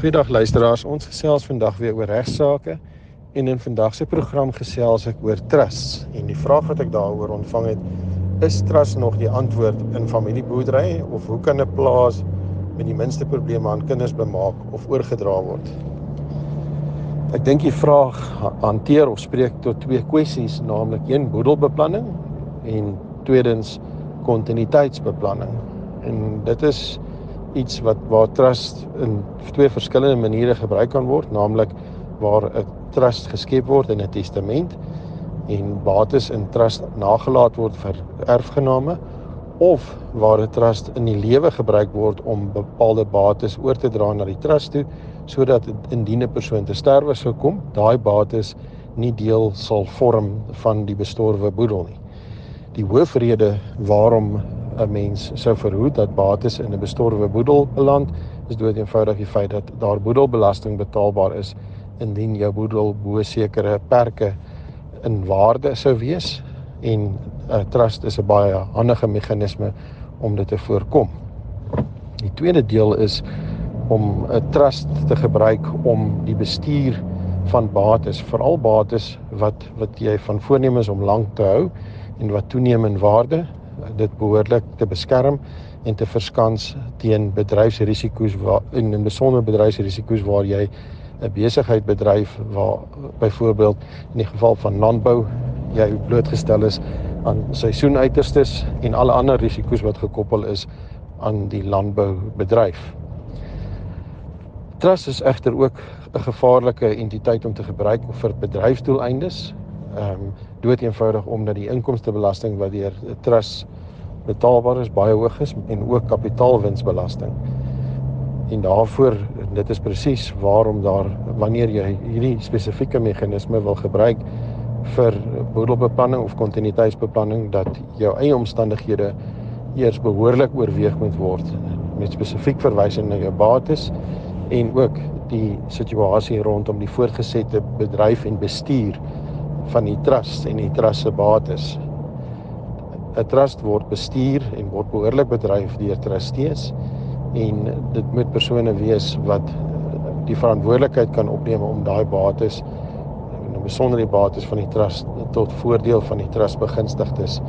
Goeiedag luisteraars. Ons gesels vandag weer oor regsaake en in vandag se program gesels ek oor trust. En die vraag wat ek daaroor ontvang het, is trust nog die antwoord in familieboerdery of hoe kan 'n plaas met die minste probleme aan kinders bemaak of oorgedra word? Ek dink die vraag hanteer of spreek tot twee kwessies, naamlik een boedelbeplanning en tweedens kontinuïteitsbeplanning. En dit is iets wat waar trust in twee verskillende maniere gebruik kan word, naamlik waar 'n trust geskep word in 'n testament en bates in trust nagelaat word vir erfgename of waar 'n trust in die lewe gebruik word om bepaalde bates oor te dra na die trust toe sodat indien 'n persoon te sterwe sou kom, daai bates nie deel sal vorm van die bestorwe boedel nie. Die hoofrede waarom 'n mens sou verhoed dat bates in 'n bestorwe boedel beland, is dood eenvoudig die feit dat daar boedelbelasting betaalbaar is indien jou boedel bo sekere perke in waarde sou wees en 'n trust is 'n baie handige meganisme om dit te voorkom. Die tweede deel is om 'n trust te gebruik om die bestuur van bates, veral bates wat wat jy van voornemens om lank te hou en wat toeneem in waarde dit behoorlik te beskerm en te verskans teen bedryfsrisiko's waar in 'n besonder bedryfsrisiko's waar jy 'n besigheid bedryf waar byvoorbeeld in die geval van landbou jy blootgestel is aan seisoenuiterstes en alle ander risiko's wat gekoppel is aan die landboubedryf. Trust is egter ook 'n gevaarlike entiteit om te gebruik vir bedryfsdoeleindes. Ehm um, dood eenvoudig omdat die inkomstebelasting wat deur 'n trust betaalbaar is baie hoog is en ook kapitaalwinsbelasting. En daarvoor dit is presies waarom daar wanneer jy hierdie spesifieke meganisme wil gebruik vir boedelbeplanning of kontinuïteitsbeplanning dat jou eie omstandighede eers behoorlik oorweeg moet word met spesifiek verwysing na jou bates en ook die situasie rondom die voortgesette bedryf en bestuur van die trust en die trust se bates. 'n Trust word bestuur en word behoorlik bedryf deur trustees en dit moet persone wees wat die verantwoordelikheid kan opneem om daai bates en besonder die bates van die trust tot voordeel van die trust begunstigdes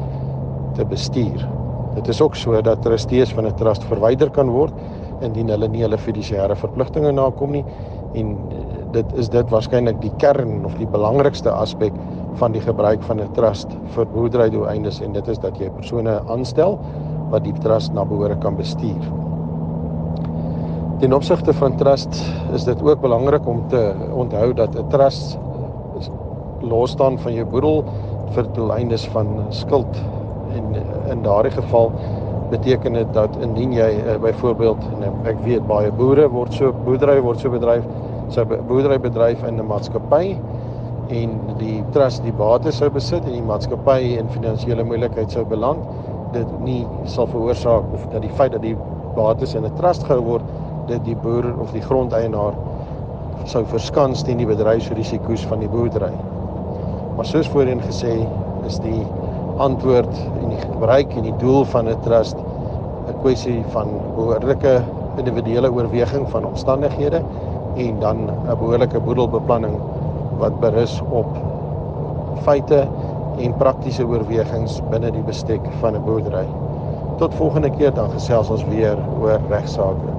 te bestuur. Dit is ook so dat trustees van 'n trust verwyder kan word indien hulle nie hulle fiduciêre verpligtinge nakom nie en dit is dit waarskynlik die kern of die belangrikste aspek van die gebruik van 'n trust vir boerderydoeleindes en dit is dat jy persone aanstel wat die trust na behoore kan bestuur. Ten opsigte van trust is dit ook belangrik om te onthou dat 'n trust los staan van jou boedel vir doeleindes van skuld en in daardie geval beteken dit dat indien jy uh, byvoorbeeld nou, ek weet baie boere word so boerdery word so bedryf sy boerderybedryf in 'n maatskappy en die trust die bates sou besit en die maatskappy in finansiële moeilikheid sou beland dit nie sal veroorsaak of dat die feit dat die bates in 'n trust gehou word dit die boer of die grondeienaar sou verskans teen die bedryfsrisiko's van die boerdery. Maar soos voorheen gesê is die antwoord en die gebruik en die doel van 'n trust 'n kwessie van behoorlike individuele oorweging van omstandighede en dan 'n behoorlike boedelbeplanning wat berus op feite en praktiese oorwegings binne die bestek van 'n boerdery. Tot volgende keer dan gesels ons weer oor regsaake.